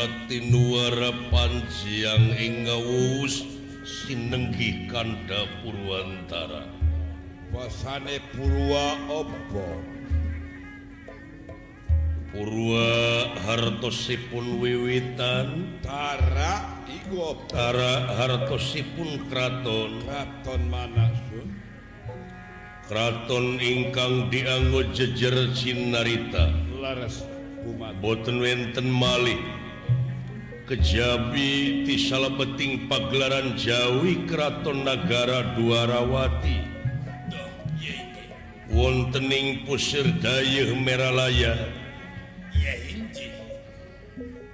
Sastratinuara Panjiang Ingawus sinenggih kanda Purwantara. Pasane Purwa opo? Purwa hartosipun wiwitan, Tara iku opo? tara hartosipun kraton, Kraton Manasun. kraton ingkang dianggo jejer Cinarita. Laras. Boten wenten malih Kejabi di salah peting pagelaran Jawi Keraton Nagara Dwarawati wontening pusir Dayuh Meralaya.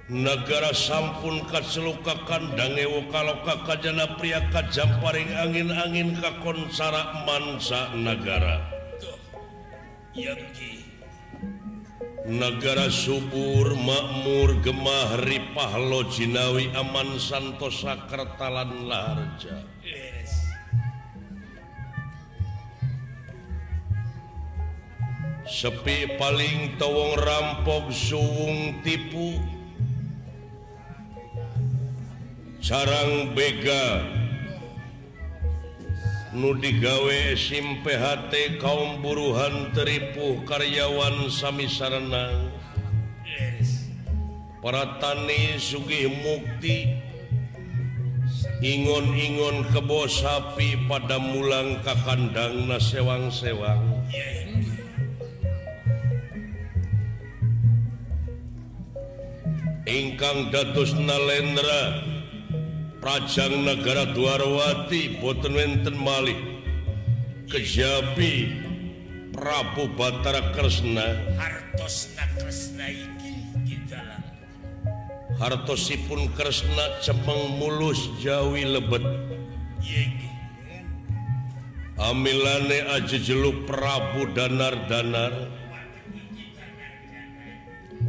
Negara sampun kaseluka kandangwo kalau kakajana pria Kajamparing angin-angin Kakonsara Mansa negara yang negara subur makmur gemah ripah lo Jinawi aman Santosa Kertalan Larja yes. sepi paling towong rampok suung tipu sarang Bega nudigawe SIM PHT kaum buruhan teripuh karyawan Sami Sarenang. Para tani Sugih Mukti. Ingon-ingon kebo sapi pada mulang ka kandang na sewang-sewang. Ingkang datus nalendra Prajang negara Dwarwati boten wenten malih. Kejabi Prabu Batara Kresna. Hartos Kresna iki di dalam hartosipun Kresna cemeng mulus Jawi lebet. Yegi amilane aja jeluk Prabu Danar-danar.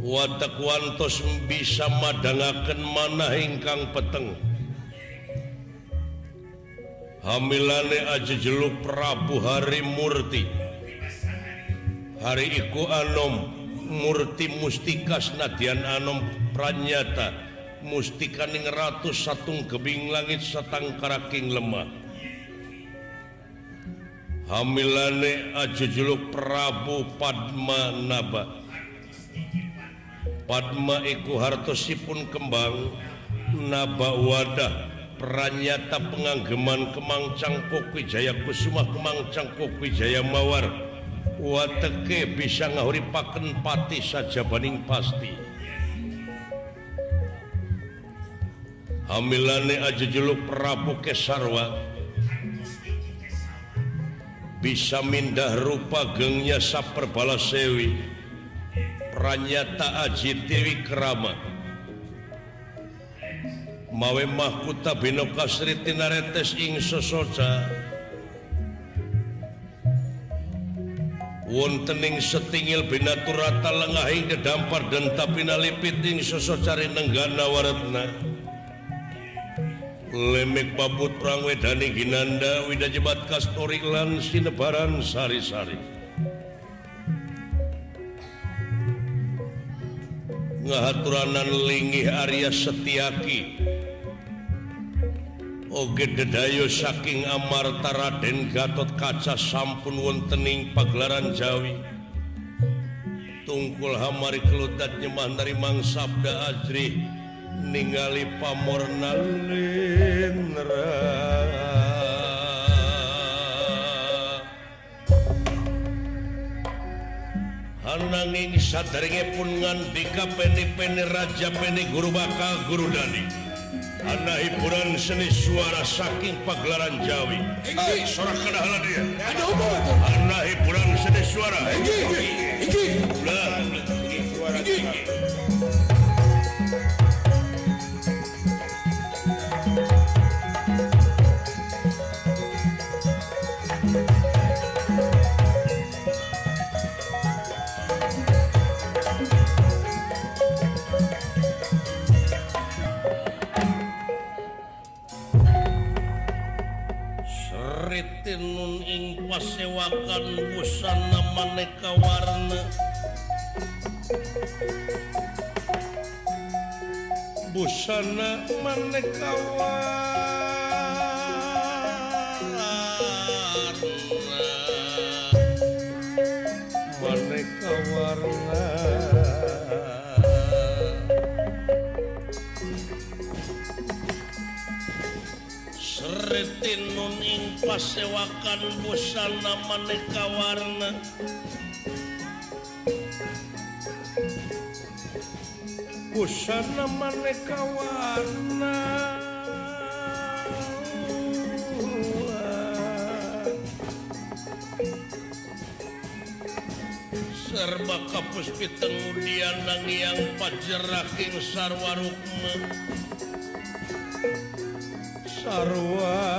Watak wantos bisa madangaken mana ingkang peteng hamilane aja jeluk Prabu Hari Murti hari iku Anom Murti mustikas Nadian Anom pranyata. Mustikaning ratus satung kebing langit satang karaking lemah. Hamilane aja jeluk Prabu Padma Naba. Padma iku hartosipun kembang naba wadah. pernyata penganggeman Kemang Cangkok Wijaya Kusuma Kemang Cangkok Wijaya Mawar. Wateke bisa ngahuri paken pati saja baning pasti. Hamilane aja jeluk Prabu Kesarwa. Bisa mindah rupa gengnya saperbalas Sewi pranyata aji Dewi Keramat mawe mahkuta Bino tinaretes ing sesoca. Wontening setingil binaturata lengahing dedampar dan ing sesocari nenggana waretna. Lemek babut perang wedani ginanda wida jebat kastori lan sinebaran sari-sari. Ngahaturanan linggih Arya Setiaki. Oge dedayo saking Amarta Raden Gatot kaca sampun wontening pagelaran Jawi. Tungkul hamari kelutat nyemah dari mangsabda ajri ningali pamorna linra Ananging sadarenge pun ngandika peni peni raja peni guru bakal guru dani. anak hiburan seni suara saking pagelaran Jawi seorang kenalan dia ada hubungan tuh anak hiburan seni suara Inggi. Inggi. Inggi. Inggi. Inggi. Inggi. karetinun ing pasewakan busana maneka warna. Busana maneka warna. Retin nuning pasewakan busana maneka warna Busana maneka warna Serba kapus piteng udian yang pajer raking sarwa rukma Sarua.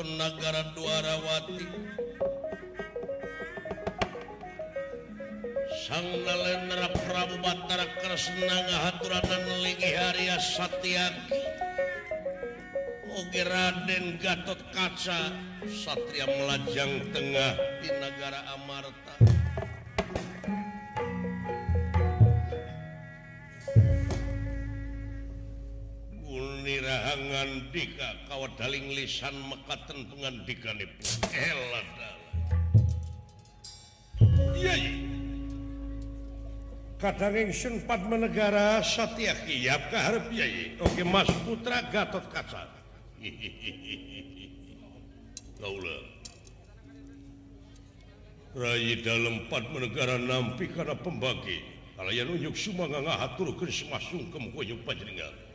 Keraton Nagara Dwarawati Sang Nalendra Prabu Batara Kresna ngahaturanan lingi Harya Satyaki. Oge Raden Gatot Kaca Satria Melajang Tengah di Nagara Amarta. pengandika kawat daling lisan mekaten pengandika elah iya kadang ingsun negara satya kiyap kaharap yai oke mas putra gatot kaca. Kaulah Rai dalam negara nampi karena pembagi. Kalian unjuk sumangga ngahaturkeun semasung kemkoyo panjenengan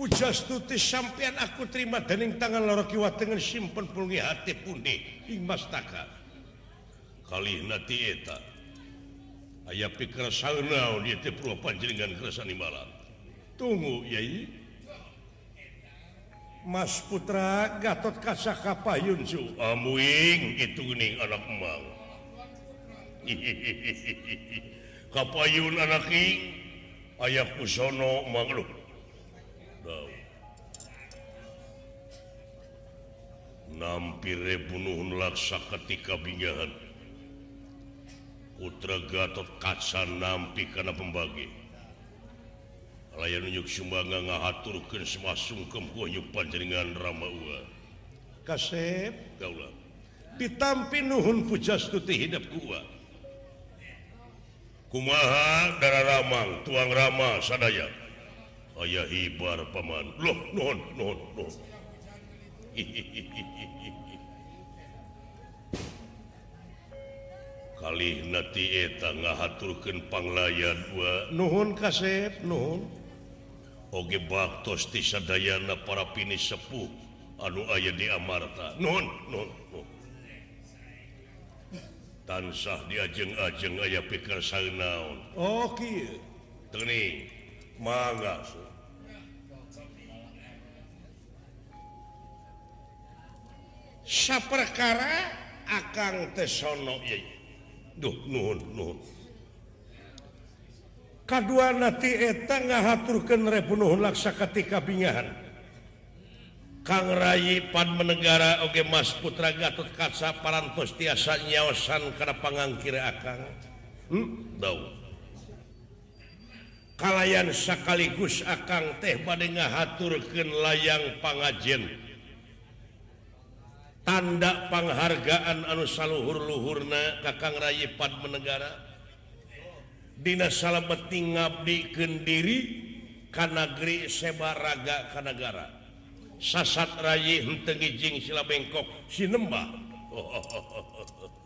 pujastu sampeyan aku terima dening tangan loro kiwa dengan simpen pulungi hati pundi ing mastaka. Kali nanti eta. Aya pikir saunau dia teh perlu panjenengan kersani malam. Tunggu yai. Mas Putra Gatot Kaca Kapayun su. Amuing itu ning anak emang Kapayun anak ing ayah kusono mangluk nampire bunuhun laksa ketika bingahan Putra Gatot Kaca nampi karena pembagi. Layan nunjuk sumbanga ngahaturkan semasungkem kuanyuk panjenengan Rama ua. Kasep. Kaulah. Ditampi nuhun pujastuti hidap kuat kumaha darah Ramang tuang Rama sadaya. Ayah hibar Paman. Loh non non non kali nati eta ngahaturkeun panglayan dua nuhun kasep nuhun. Oge baktos ti sadayana para pini sepuh. Anu aya di Amarta nuhun nuhun nuhun. tansah diajeng ajeng aya pikir naon. Oh tening mangga so. saperkara akang tesono ieu duh nuhun nuhun. Kadua nati eta ngahaturkeun repunuhun laksa ketika bingahan Kang Kangrayipan menegara Oge Mas Putra Gatot Kaca parantos tiasa nyaosan karena pangangkir Akang? Hmm? kalayan sekaligus Akang teh bade ngahaturkeun layang pangajen. Tanda penghargaan anu saluhur-luhurna Kakang Rayipan menegara Dina salabeti ngabdi kendiri kanagri sebaraga kanagara sasat Ray Tengijing sila bengkok Sinembah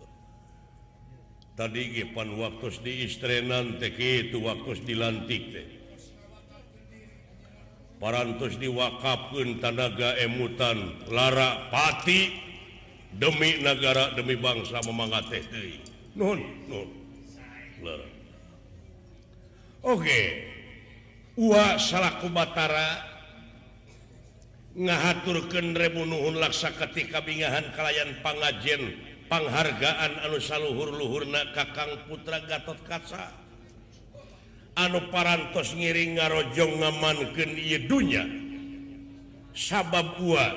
tadi Gepan waktu di istrenan teki itu waktu dilantik teh. Parantos diwakapkan tanaga emutan Lara Pati demi negara demi bangsa memangat teh. Oke okay. Uwa salaku Batara ngahaturken rebunuhun laksa ketika bingahan kalayan pangajen penghargaan anu saluhur-luhurna kakang putra Gatot Kaca. Anu parantos ngiring ngarojong ngamanken dunya. Sabab buah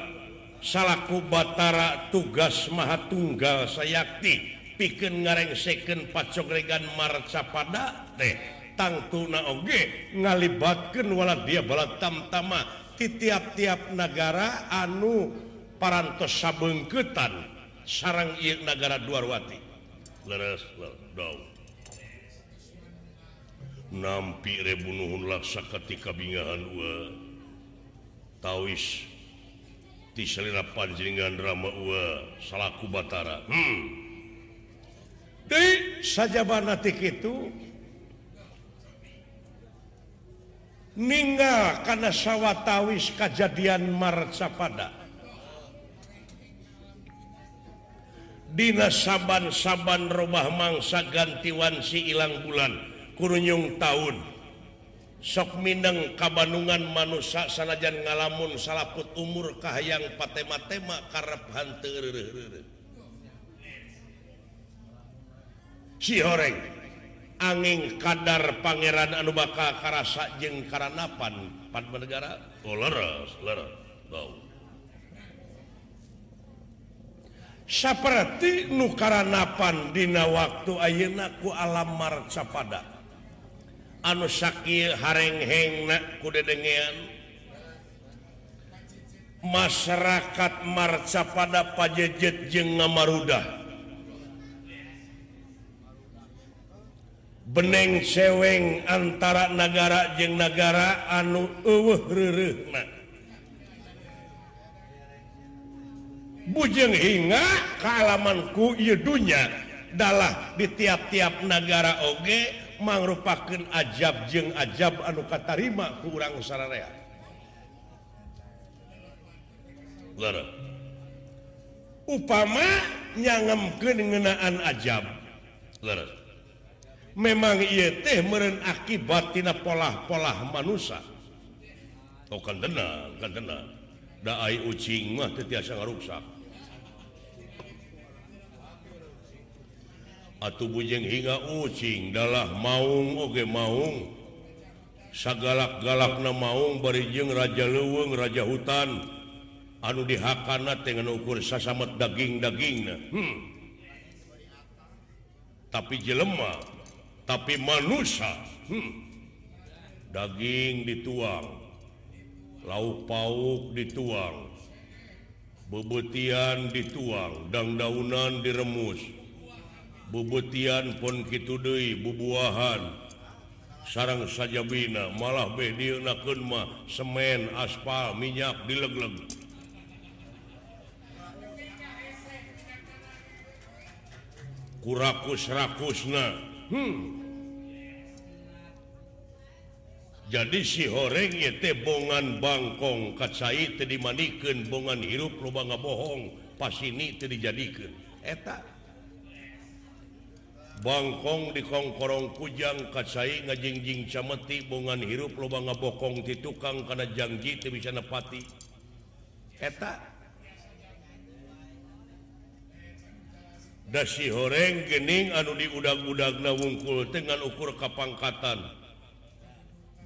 salaku Batara tugas maha tunggal sayakti piken ngarengseken pacogregan marca pada teh tangtuna oge ngalibatkan wala dia bala tamtama di tiap-tiap negara anu parantos sabengketan. Sarang I negara duawati nampi rebunuhun laksa ketika bingahan tawis di selera drama ua salaku Batara. Hmm. Dei, saja banatik itu meninggal karena sawwatawis kejadian Marcapada. Dinas saaban-saban rumah mangsa gantiwansi ilang bulan kurunyung tahun. Sok Minang kabanungan manusia sanajan ngalamun salaput umur Kahayang patema-tema karep hanter si horeng angin kadar Pangeran Anu baka karasa jeung Karanapan Padmanegara? Oh, seperti nukaranapan Dina waktu Ayenaku alam marca pada. Anu Shakil harengheng kudedengean masyarakat marca pada pajejet jeng ngamarudah. beneng seweng antara negara jeung negara anu bujeng hingga kealamanku dunya. Adalah di tiap-tiap negara oge merupakan ajab jeung ajab anu katarima kurang Upama upamanya ngeunaan ajab. Lera. memang teh meren akibattina pola-pola manusia oh, kan tenang, kan tenang. ucing mah rusak atau bujeng hingga ucing dalah maung oke okay, maung. Sagalak-galakna maung barijeng Raja leweng Raja hutan. Anu dihakana dengan ukur sasamat daging-daging hmm. tapi jelemah tapi manusia hmm. daging dituang lauk pauk dituang bebetian dituang dan daunan diremus bebetian pun Kidei bubuahan sarang saja bina malah bedmah semen aspal minyak dilegleg kurakus rakusna hmm. jadi si horeng bongan Bangkong kaca dimanikan bongan hirup lubang bohong pas ini dijadikan etak Bangkong di Kongkorong Kujang kacai ngajingjing cameti bongan hirup lubang bokong di tukang karena janji bisa nepati. Etak dasi horeng gening anu di udang-udagna wungkul dengan ukur kapangkatan.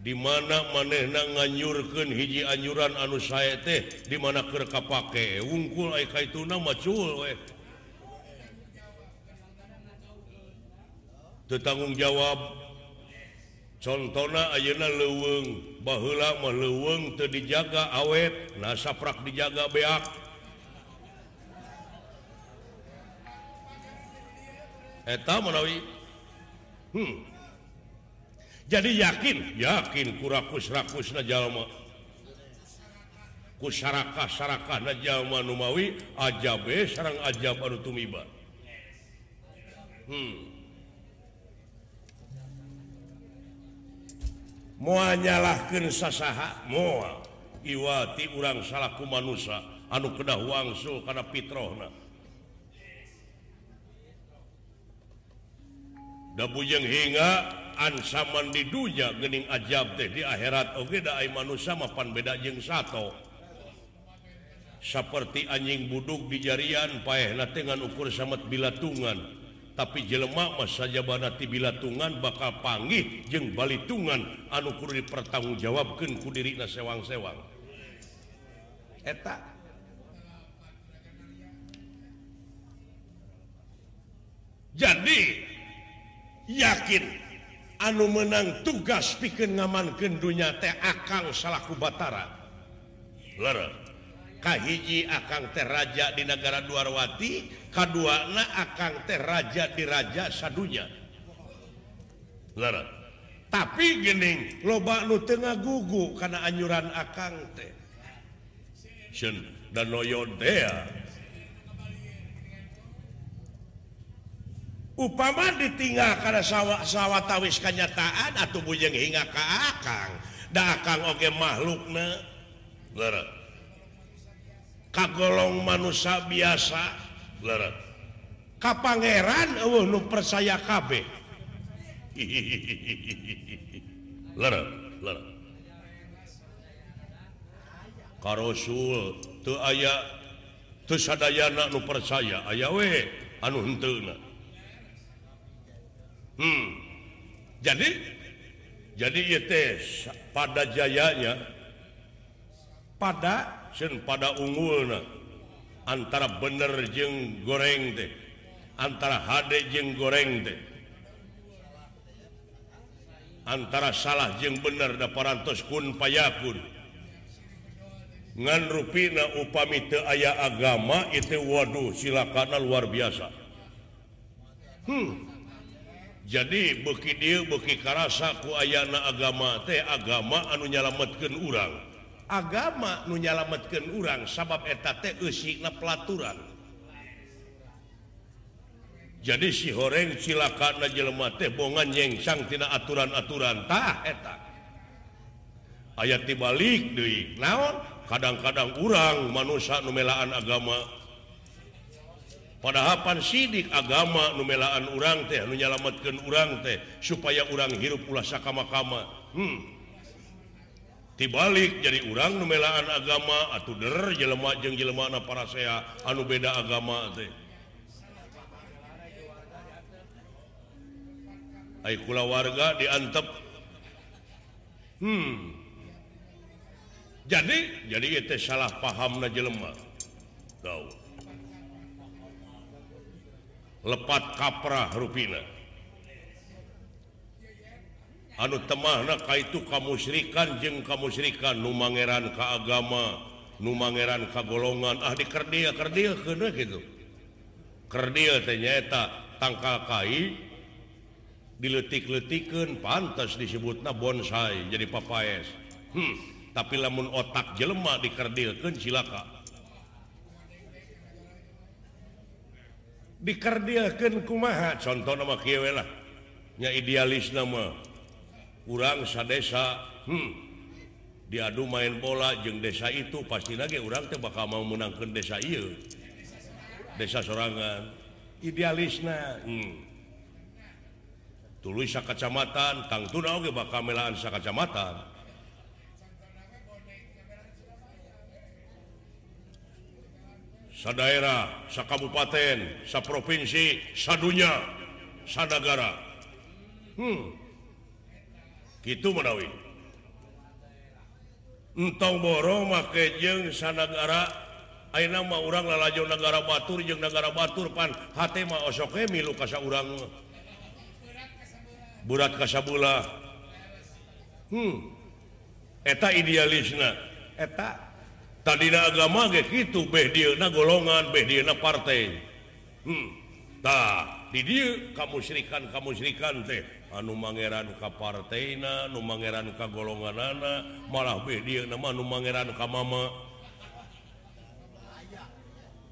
Dimana manehna nganyurken hiji anyuran anu saya teh dimana kerka pakai wungkul itu namacul tetanggung jawab. Contohna Ayeuna leweng bahlamah leweng dijaga awet nasaprak dijaga beak. Eh, hmm. jadi yakin? Yakin kurakusrakusmawi aja sarang aja baru tumiba. Hmm. muanyalahkan sasaha? Mua iwati urang salahku manusia anu kedah wangsul karena Pitrohna. bujeng hinga ansaman di dunya gening ajab teh di akhirat. Oke mapan beda jeng satu seperti anjing buduk di jarian paehna dengan ukur samat bilatungan. Tapi jelemak Mas saja banati bilatungan bakal panggih jeng balitungan. Anukur dipertanggungjawabkeun ku diri na sewang-sewang. Eta. Jadi yakin anu menang tugas pikir ngaman kendunya teh akang salahku Batara. Kahiji akang terraja di negara Duarwati kedua na akang terraja diraja sadunya. Tapi gening loba nu Tengah gugu karena anyuran akang teh. Dan noyon upama ditinggal karena sawah-sawah tawis kenyataan atau bujeng hingga ke akang. Da akang oge makhluk lere kagolong manusia biasa. Lere ka pangeran eueuh nu percaya kabeh lere lere ka teu aya teu sadayana nu percaya aya we anu henteu hmm. jadi jadi ITS pada jayanya pada Sen pada unggul antara bener jeng goreng deh antara HD jeng goreng deh antara salah jeng bener da parantos kun payakun. Ngan rupina upami te aya agama itu waduh silakan luar biasa. Hmm. jadi beki dia beki karasaku ayana agama teh agama anu nyalamatkan urang. Agama nu nyalamatkan urang sabab eta teh pelaturan. Jadi si horeng silakan jelema teh bongan nyengsang tina aturan-aturan tah eta. Ayat dibalik deui naon? Kadang-kadang urang manusia numelaan agama. padahapan sidik agama numelaan urang teh menyelamatkan urang teh supaya urang hirup ulah sakama-kama hmm. dibalik jadi urang numelaan agama atau der jelemak jeng jelemana para saya anu beda agama teh. Aikula warga diantep. Hmm. jadi jadi itu salah paham na jelema. Tahu lepat kaprah ruina anu temahna Ka itu kamusyrikan jeng kamusyrikan. Numangeran ke agama numangeran kagolongan ah dikerdia kerdia kena gitu. Kerdia ternyata tangka kai diletik-letikan pantas disebutnya bonsai jadi papaes. Hmm, tapi lamun otak jelema dikerdilkan silaka. dikerdiakan kumaha? Contoh nama Kywelah nya idealis nama kurang sadesa hmm. diadu main bola jeng desa itu pasti lagi orang teh bakal mau menangkan desa Iu desa sorangan. Idealis nah hmm. tulis kacamatan Kang Tuna oke bakal melaan kacamatan sa daerah sa Kabupaten sa provinsi sadunya sadagara hmm. gitu menawi. Entau boro make jeng sanagara aina mah urang lalajo negara batur jeung negara batur pan hate mah osoke milu ka urang. Burat kasabula hmm. Eta idealisna. Eta tadi agama gitu na golongan na partai. Hmm. nah, did kamu Srikan kamu Srikan teh. Ah, anu Mangeran ka partaina Nu Mangeran ka golongan anak malah bedi nama Nu Mangeran ka mama.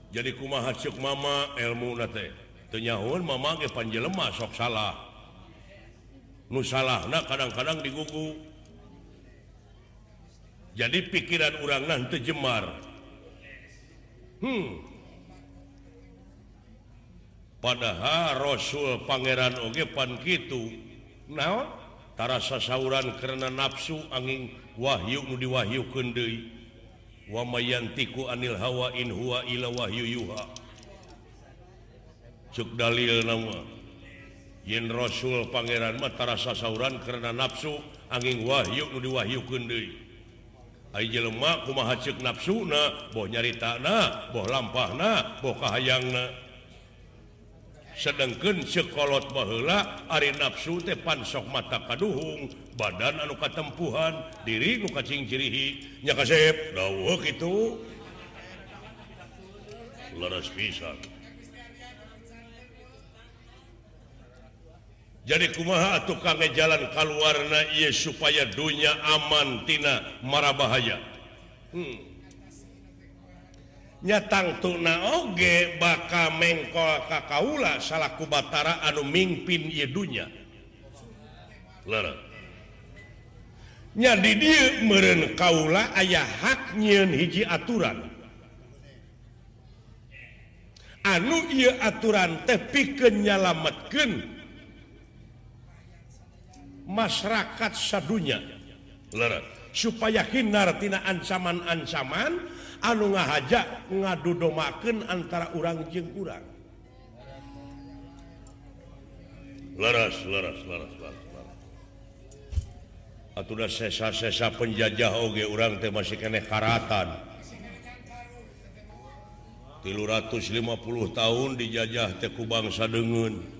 Jadi kumaha hasyuk mama ilmu tenyahun mama panjelemas sok salah. Nu salah nah kadang-kadang digugu. Jadi pikiran orang nanti Jemar. Hmm. padahal Rasul Pangeran Ogepan gitu naontarasasahuran karena nafsu angin Wahyu diwahyu wamayantiku anil hawa Wahyu dalil nama yen Rasul Pangeran Matarasa sauran karena nafsu angin Wahyu diwahyu lemak nafsu nyarita boh lampah boka hayang sedangkan sekolot bahla Ari nafsu tepan sok mata kaduhung badan anuka tempuhan diri mukacing cirihi. Nyakasep itu laras pisan. jadi kumaha tukangnya jalan kalwarna ia supaya dunya amantina marabahaya hmm. nyatang tuna oge baka mengko kakaula salahku Batara anu mimpi dunya. Nyadi dia meren kaula ayah hak hiji aturan. Anu ia aturan tepi kenyalamatkan masyarakat sadunya. Supaya hinartina ancaman-ancaman anu ngahajak ngadu domaken antara urang jeng kurang sesa penjajah Oge orang teh masih keeh karatan. 350 tahun dijajah Teku bangsa dengun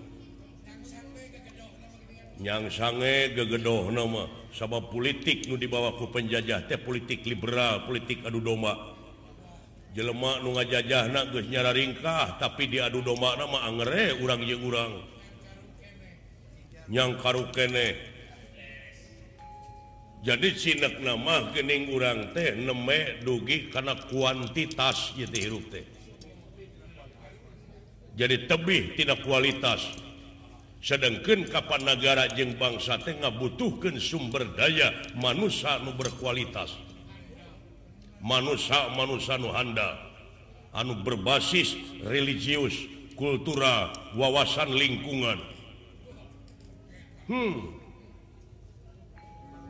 yang sange gegedoh nama. Sama politik nu dibawaku penjajah teh politik liberal politik adu domba. Jelemak nu ngajajah na geus nyara ringkah tapi di adu domba nama angere urang jeung urang. Nyang karukene jadi sinek nama gening urang teh neme dugi karena kuantitas gitu hirup teh. Jadi tebih tidak kualitas. sedangkan Kapanagara jeung bangsa Tengah butuhkan sumber daya manusia anu berkualitas. Manusia manusia Nuhanda anu berbasis religius kultura wawasan lingkungan. Hmm.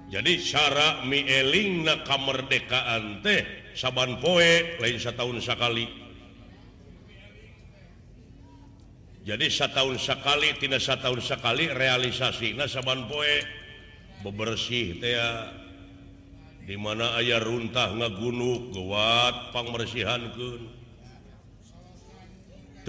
jadi cara mieling na kamerdekaan teh saban poe lain satu tahun sekali jadi satu tahun sekali tidak satu tahun sekali realisasi nasaban poe bebersih teh dimana ayah runtah ngagunuk kuat pangbersihan kun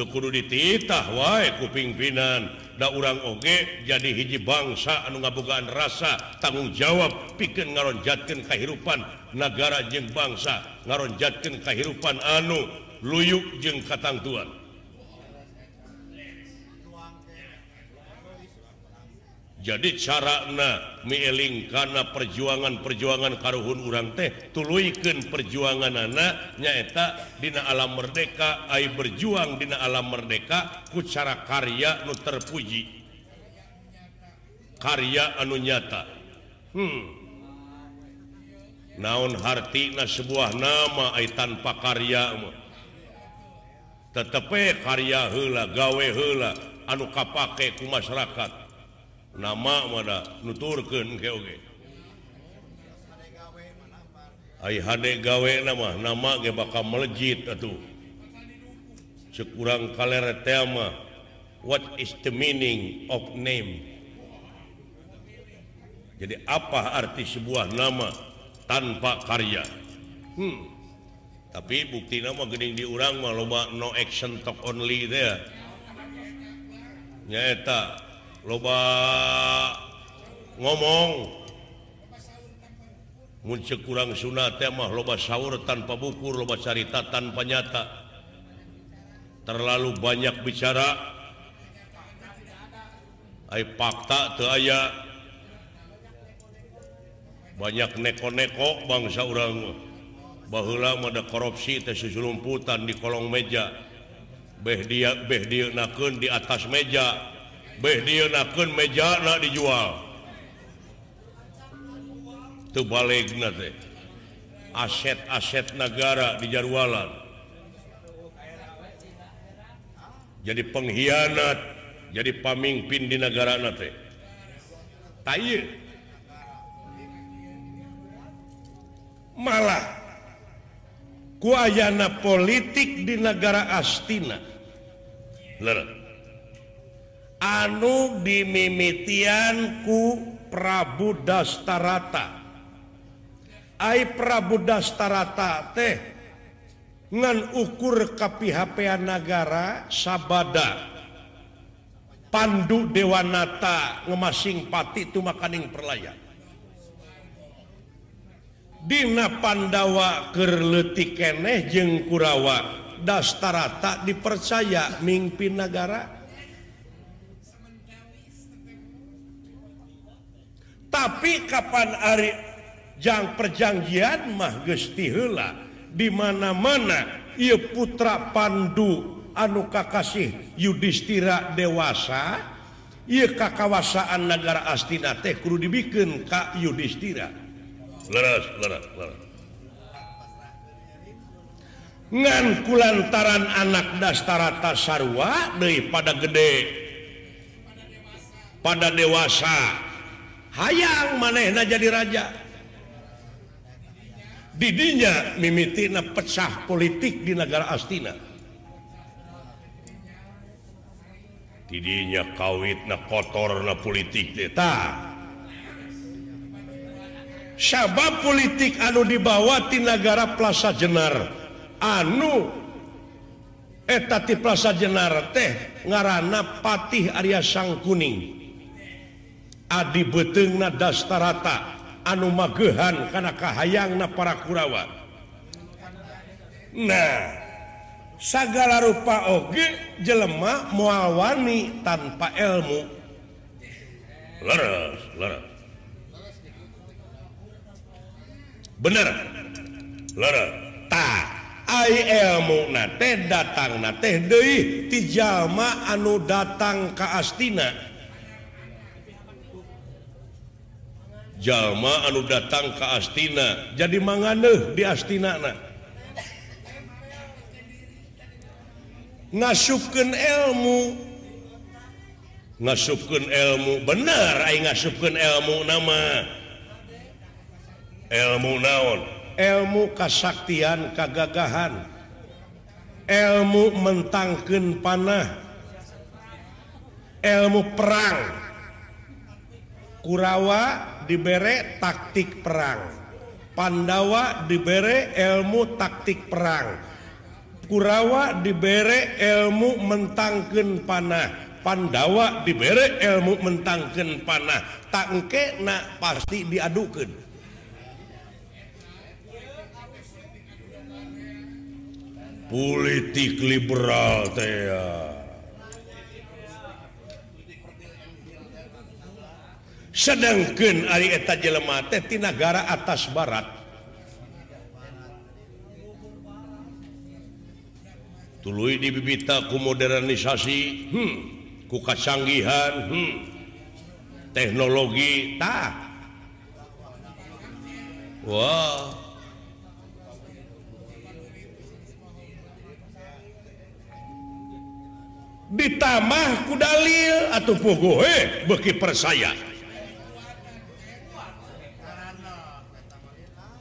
kudu dititah wae kuping pinan da urang oge jadi hiji bangsa anu ngabogaan rasa tanggung jawab pikeun ngaronjatkeun kahirupan negara jeung bangsa ngaronjatkeun kahirupan anu luyuk jeung katangtuan. jadi carana mieling karena perjuangan-perjuangan karuhun urang teh tuluken perjuangan anak nyaeta Dina alam merdeka A berjuang Dina alam merdeka kucara karya nu terpuji. Karya anu nyata. Hmm. naon hartina sebuah nama ay tanpa karyamu tetep karya hela gawe hela anu kapake ku masyarakat. nama nuturken gawe nama nama bakal melejit atau sekurang kalere tema what is the meaning of name? Jadi apa arti sebuah nama tanpa karya? Hmm. tapi bukti nama geding diurang mah loba no action talk only there nyaeta loba ngomong. Muncul kurang sunat temamah loba sahur tanpa bukur loba carita tanpa nyata. Terlalu banyak bicara. Ay fakta aya. Banyak neko-neko bangsa orang bahwa ada korupsi teslumputan di kolong meja. Beh dia Beh dia di atas meja. meja dijual tuh balik aset-aset negara di Jarwalan jadi pengkhianat jadi pamimpin di negara nate malah kuayana politik di negara Astina. anu dimimitianku Prabu Dastarata. Ay Prabu Dastarata teh ngan ukur kapihapean negara sabada. Pandu Dewanata ngemasing pati itu makaning perlayan Dina Pandawa kerletik keneh jeng Kurawa Dastarata dipercaya mimpi negara tapi kapan Ari Arijang perjanjian mah Gustila dimana-mana ia putra Pandu anu Kakasih Yudhistira dewasa ia kakawasaan negara Astina teh kru dibikin Kak Yudhistira. Nganku lantaran anak dastarata Sarwa daripada gede. Pada dewasa. hayang manehna jadi raja. Didinya mimitina pecah politik di negara Astina. Didinya kawit na kotor na politik deta sabab politik anu dibawa di negara Plaza Jenar. Anu etati Plaza Jenar teh ngarana Patih Arya Sang Kuning. Adi beteng nadastarata anu magehan karena kahayang na para Kurawa. Nah segala rupa oge jelema muawani tanpa ilmu. Leres leres. Bener. Leres. Tak ilmu na datang na teh ti jalma anu datang keastina jalma anu datang ke Astina. Jadi manganeh di Astina ngasupkan ilmu. Ngasupkan ilmu. Bener aing ngasupkeun ilmu nama. Ilmu naon? Ilmu kasaktian kagagahan. Ilmu mentangkeun panah. Ilmu perang. Kurawa diberre taktik perang. Pandawa diberre ilmu taktik perang. Kurawa diberre ilmu mentangken panah. Pandawa diberre ilmu mentangken panah. Tangke na pasti diadukan politik liberal teh sedangkan Ari eta jelema teh ti negara atas barat. Tuluy dibibita ku modernisasi hmm, ku kacanggihan hmm, teknologi tah. Wah. Wow. ditambah ku dalil atau pogo eh beki persaya.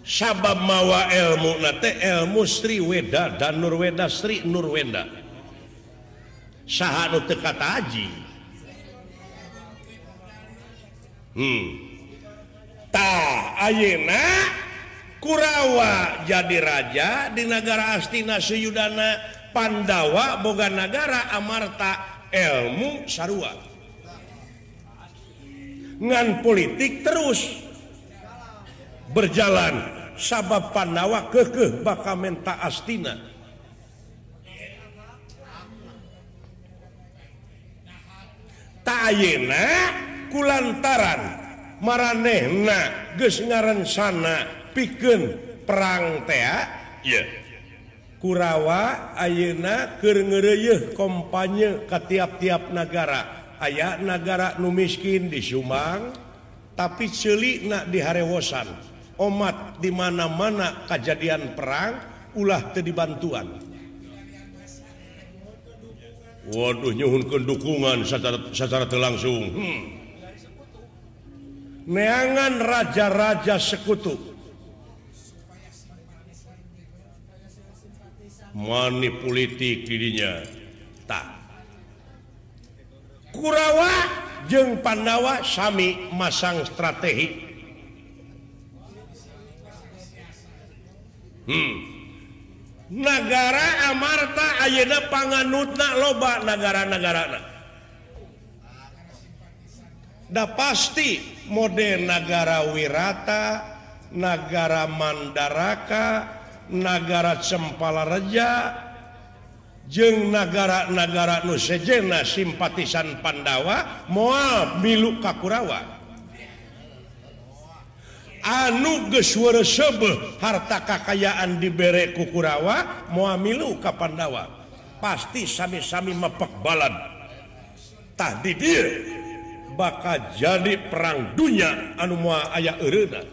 sabab mawa elmu ilmu Sri Weda dan Nurweda Sri Nurwenda sah Haji. Hmm. Ayeuna Kurawa jadi raja di negara Astina Suyudana Pandawa Boga negara Amarta ilmu Sarua. Ngan politik terus. Berjalan. sabab Panawa kekeh bakal menta astina. Tayena kulantaran maranehna geus ngarencana pikeun perang teh yeah. Kurawa ayeuna keur ngeureuyeuh kompanye ka tiap-tiap nagara. Aya nagara nu miskin di Sumang tapi celik na di harewosan. Umat di mana-mana kejadian perang ulah ke dibantuan. Waduh nyhun kedukungan secara terlangsung hmm. neangan raja-raja sekutu. Mani politik dirinya. Tak. Kurawa jeng Pandawa Sami masang strategi hmm. negara Amarta Ayeuna panganutna loba negara-negara Da pasti mode negara Wirata, negara Mandaraka, negara Cempala Reja, jeng negara-negara Nusejena simpatisan Pandawa moal milu Kakurawa. anu gesebe harta kakayaan diberre kukurawa muamilu Kapandawa pasti sami-sami mepek balad tadi dia bakal jadi perang dunya anu mua aya Erna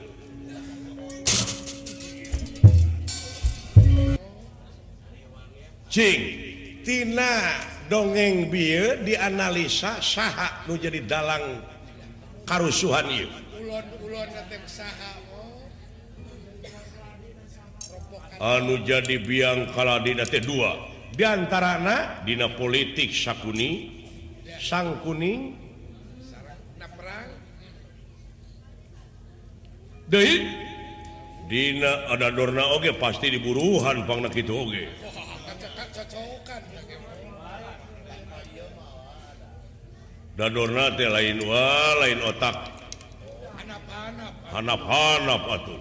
Cing Tina dongeng bi dianalisa saha nu jadi dalang karusuhan ieu. Anu jadi biang kaladina teh dua. Diantarana dina politik sakuni sang kuning deui Dina ada Dorna oge pasti diburuhan pangna itu oge. dadorna teh lain wa lain otak. Hanap-hanap atuh.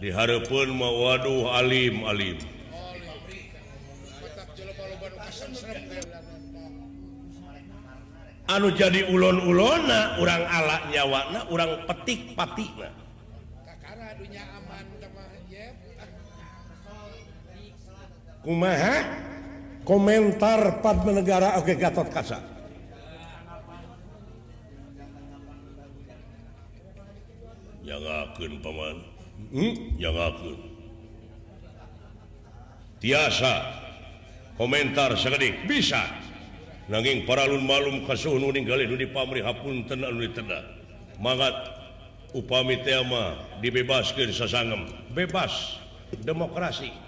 Diharapun mau waduh alim alim. Anu jadi ulon-ulona orang ala nyawana orang petik patina kumaha? komentar Padmanegara. Oke Gatot Kaca. Jangan Paman. Hmm? tiasa. Komentar segedik. Bisa. Nanging paralun malum kasuhun ninggalin di mangat upami tema dibebaskan sasangem bebas. Demokrasi.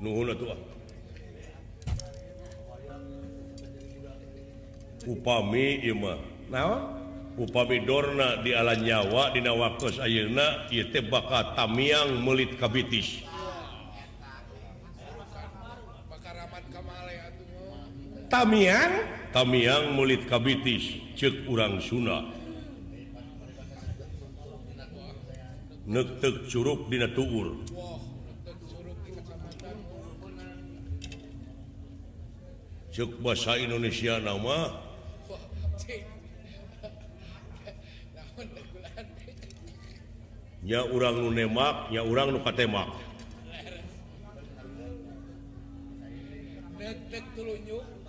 Ah. upami Imah upami Dorna di alan nyawa Dina waktu Ayeuna baka tamiang melit kabitis tamiang? Tamiang melit kabitis cek urang Sunda nektek Curug Dina Tuur. Cuk bahasa Indonesia nama? Nya urang nu nemak nya urang nu katemak.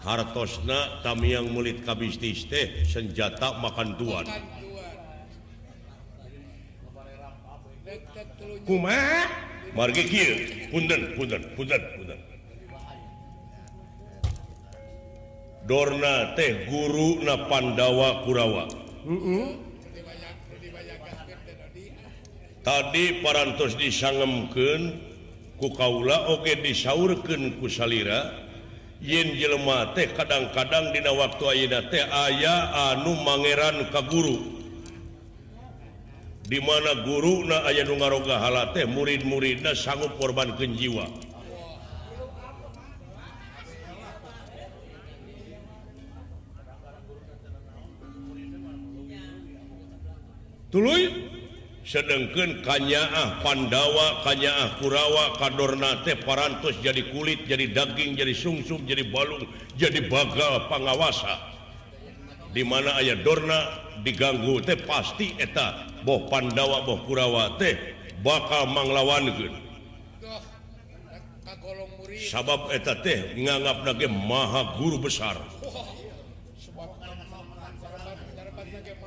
Hartosna tamiang mulit kabistis teh senjata makan tuan. Kumaha? Margi kieu. Punten punten punten punten. Dorna teh guru na Pandawa Kurawa. Mm -hmm. tadi paras disangemken kukaula oke disaurken kusalira yin jelema teh kadang-kadang dina waktu Aida teh aya anu mangeran ka guru. Dimana guru na aya nu ngaroga hala teh murid-muridna sanggup korban kejiwa tulu sedangkan kanyaah Pandawa kanyaah Kurawa kadornate parantos jadi kulit jadi daging jadi sungsum jadi balung jadi bagal pengawasa dimana ayah Dorna diganggu teh pasti eta boh Pandawa boh Kurawa teh bakal manglawan sabab eta teh nganggap lagi maha guru besar.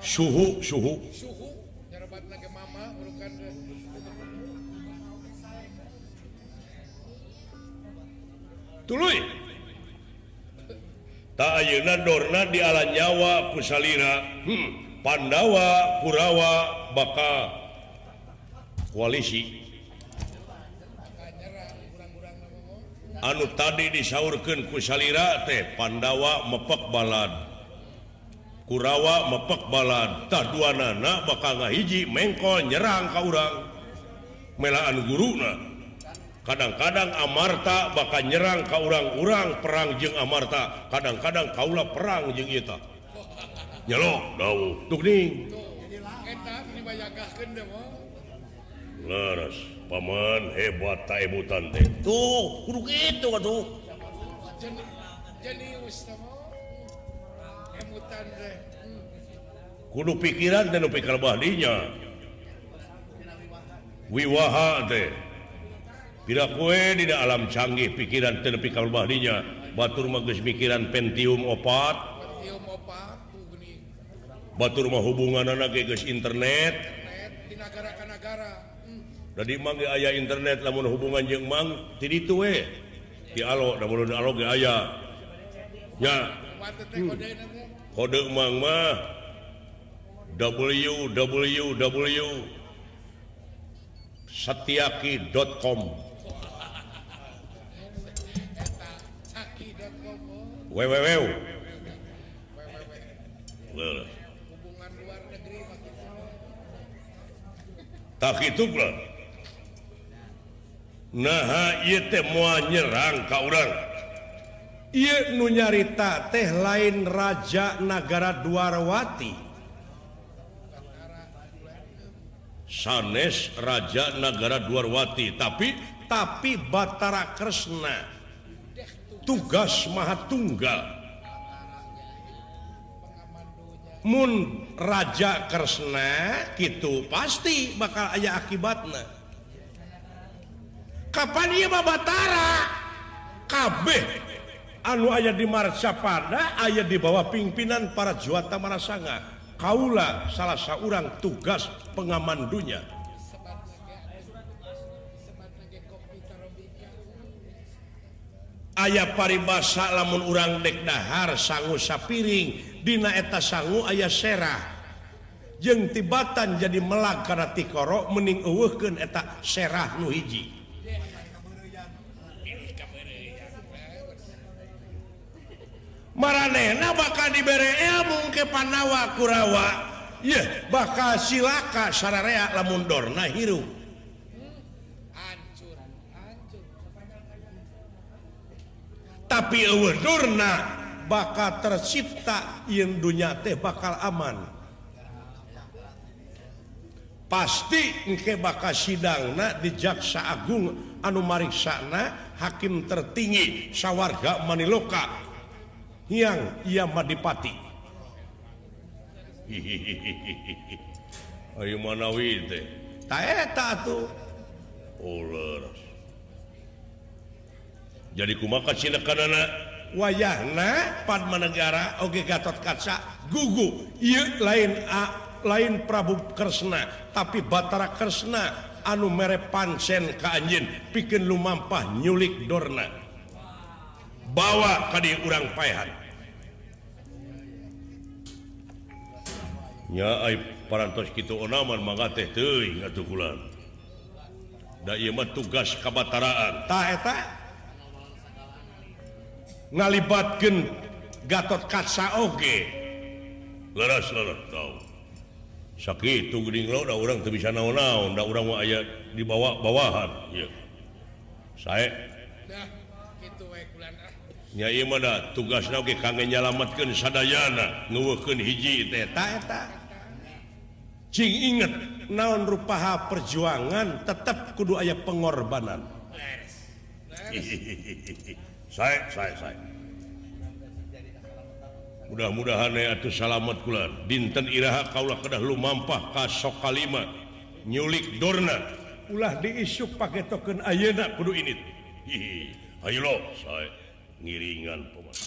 Suhu suhu. takuna Dorna di alan Jawa Pusalina. Hmm. Pandawa Kurawa bakal koalisi. Anu tadi disaurkan kusalira teh Pandawa mepek balad Kurawa mepek balad taduanana bakal ngahiji mengkol nyerang kau orang melaan guruna. kadang-kadang Amarta bakal nyerang kau orang-urang perang jeung Amarta. Kadang-kadang Kaula perang jeung kita nyelok daun tukning Laras paman hebat tak ebutan teh. Tuh kudu gitu tuh kudu pikiran dan pikir bahdinya wiwaha teh. tidak kue tidak alam canggih pikiran terlebih kalbahdinya Batur magis pikiran Pentium opat Batur mah hubungan anak guys internet. Jadi mang mangga ayah internet namun hubungan jeng mang tidak itu we. Di alo namun alo ge ayah ya hmm. kode mang mah. Www setiaki.com www tak itu nah nyerang kau orang nu nyarita teh lain Raja negara Dwarawati. Sanes Raja negara Dwarawati tapi tapi Batara Kresna. tugas Maha Tunggalmun Raja Kresna gitu pasti bakal aya akibatnya Kapan dia Batara kabeh. Anu ayah di Marsa pada ayah di bawah pimpinan para juata Marasanga. Kaula salah seorang tugas pengaman dunya ayaah paribasa lamun urang dekdahar sanggu sapiring Dina eta sanggu ayah serah. Jeng tibatan jadi melak karena tikoro mening uhken eta serah nuhiji Maranena bakal dibere eh, ilmu ke Panawa Kurawa. Ye bakal silaka sararea lamundorna hirup. tapi Durna bakal tercipta yang dunya teh bakal aman. Pasti engke bakal sidangna di jaksa agung anu mariksana hakim tertinggi sawarga maniloka. Yang ia madipati. Ayo manawi teh. Taeta tuh ular jadi kumakan Cina karena wayahna Padmanegara Oge Gatot Kaca gugu. Lain A lain Prabu Kresna tapi Batara Kresna anu mere pansen ke anjin bikin lumampah nyulik Dorna. Bawa tadi urang payhan ya parantos kita onaman mangateh teuing atuh kulan. Da ieu mah tugas kabataraan. Tah eta? ngalibatkan Gatot kaca oke sakit orang bisa na-naun orang aya di bawah bawahan saya nah, gitu we kulan ah. Mana tugasnya oke kangen nyelamatkan sadayana ngeweken hiji teh. Cing inget naon rupaha perjuangan tetap kudu ayat pengorbanan. Leres, leres. saya saya saya. Mudah-mudahan atau salamet kulan dinten iraha Kaulah kedah lu mampah kasok kalimat nyulik Dorna ulah diisuk pakai token Ayeak kudu ini Ayo saya ngiringan pemain